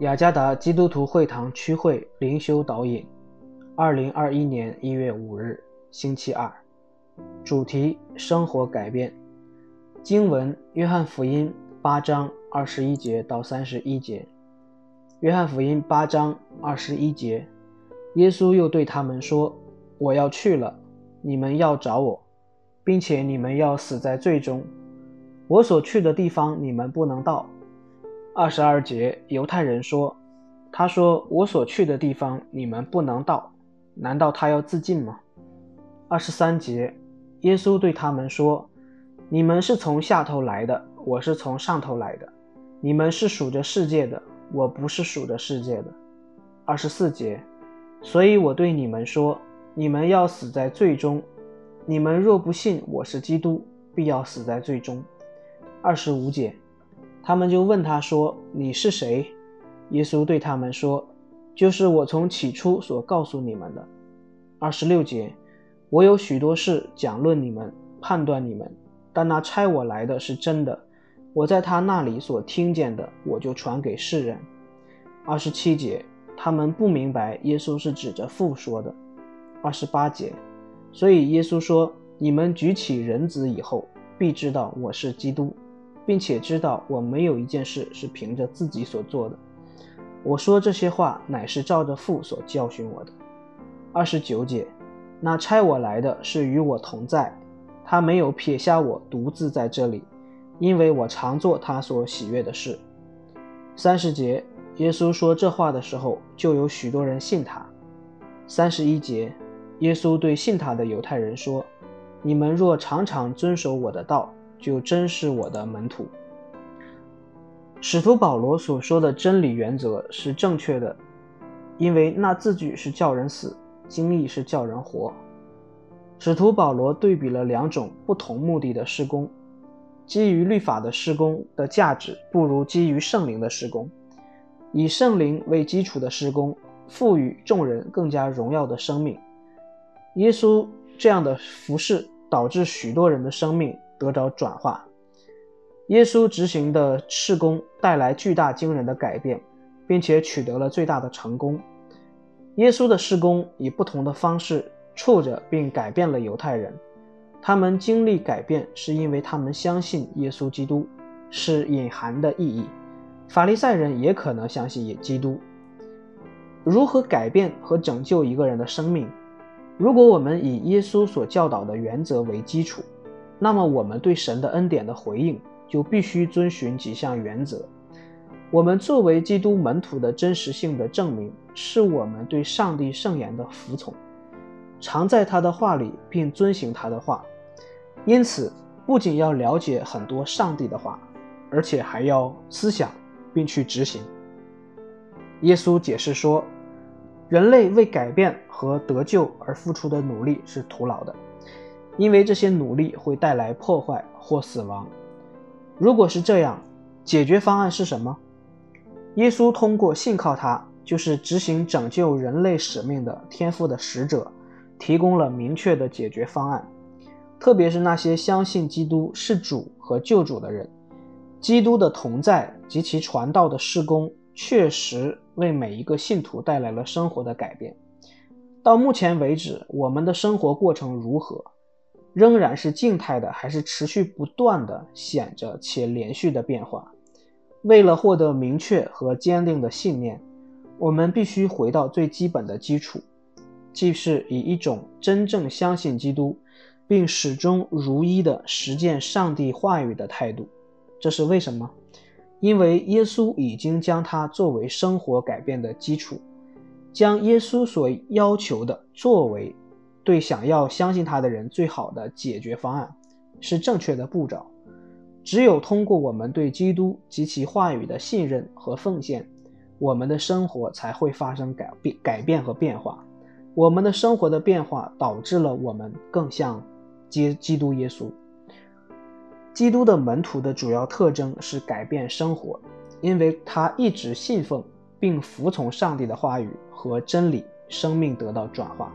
雅加达基督徒会堂区会灵修导引，二零二一年一月五日，星期二，主题：生活改变。经文：约翰福音八章二十一节到三十一节。约翰福音八章二十一节，耶稣又对他们说：“我要去了，你们要找我，并且你们要死在罪中。我所去的地方，你们不能到。”二十二节，犹太人说：“他说我所去的地方，你们不能到，难道他要自尽吗？”二十三节，耶稣对他们说：“你们是从下头来的，我是从上头来的。你们是数着世界的，我不是数着世界的。”二十四节，所以我对你们说：你们要死在罪中。你们若不信我是基督，必要死在罪中。二十五节。他们就问他说：“你是谁？”耶稣对他们说：“就是我从起初所告诉你们的。”二十六节，我有许多事讲论你们，判断你们，但那差我来的是真的。我在他那里所听见的，我就传给世人。二十七节，他们不明白耶稣是指着父说的。二十八节，所以耶稣说：“你们举起人子以后，必知道我是基督。”并且知道我没有一件事是凭着自己所做的。我说这些话乃是照着父所教训我的。二十九节，那差我来的是与我同在，他没有撇下我独自在这里，因为我常做他所喜悦的事。三十节，耶稣说这话的时候，就有许多人信他。三十一节，耶稣对信他的犹太人说：“你们若常常遵守我的道。”就真是我的门徒。使徒保罗所说的真理原则是正确的，因为那字句是叫人死，经历是叫人活。使徒保罗对比了两种不同目的的施工：基于律法的施工的价值不如基于圣灵的施工；以圣灵为基础的施工赋予众人更加荣耀的生命。耶稣这样的服饰导致许多人的生命。得着转化，耶稣执行的事工带来巨大惊人的改变，并且取得了最大的成功。耶稣的事工以不同的方式触着并改变了犹太人，他们经历改变是因为他们相信耶稣基督是隐含的意义。法利赛人也可能相信基督。如何改变和拯救一个人的生命？如果我们以耶稣所教导的原则为基础。那么，我们对神的恩典的回应就必须遵循几项原则。我们作为基督门徒的真实性的证明，是我们对上帝圣言的服从，常在他的话里，并遵行他的话。因此，不仅要了解很多上帝的话，而且还要思想并去执行。耶稣解释说，人类为改变和得救而付出的努力是徒劳的。因为这些努力会带来破坏或死亡。如果是这样，解决方案是什么？耶稣通过信靠他，就是执行拯救人类使命的天赋的使者，提供了明确的解决方案。特别是那些相信基督是主和救主的人，基督的同在及其传道的施工，确实为每一个信徒带来了生活的改变。到目前为止，我们的生活过程如何？仍然是静态的，还是持续不断的显着且连续的变化？为了获得明确和坚定的信念，我们必须回到最基本的基础，即是以一种真正相信基督，并始终如一的实践上帝话语的态度。这是为什么？因为耶稣已经将它作为生活改变的基础，将耶稣所要求的作为。对想要相信他的人，最好的解决方案是正确的步骤。只有通过我们对基督及其话语的信任和奉献，我们的生活才会发生改变、改变和变化。我们的生活的变化导致了我们更像基基督耶稣。基督的门徒的主要特征是改变生活，因为他一直信奉并服从上帝的话语和真理，生命得到转化。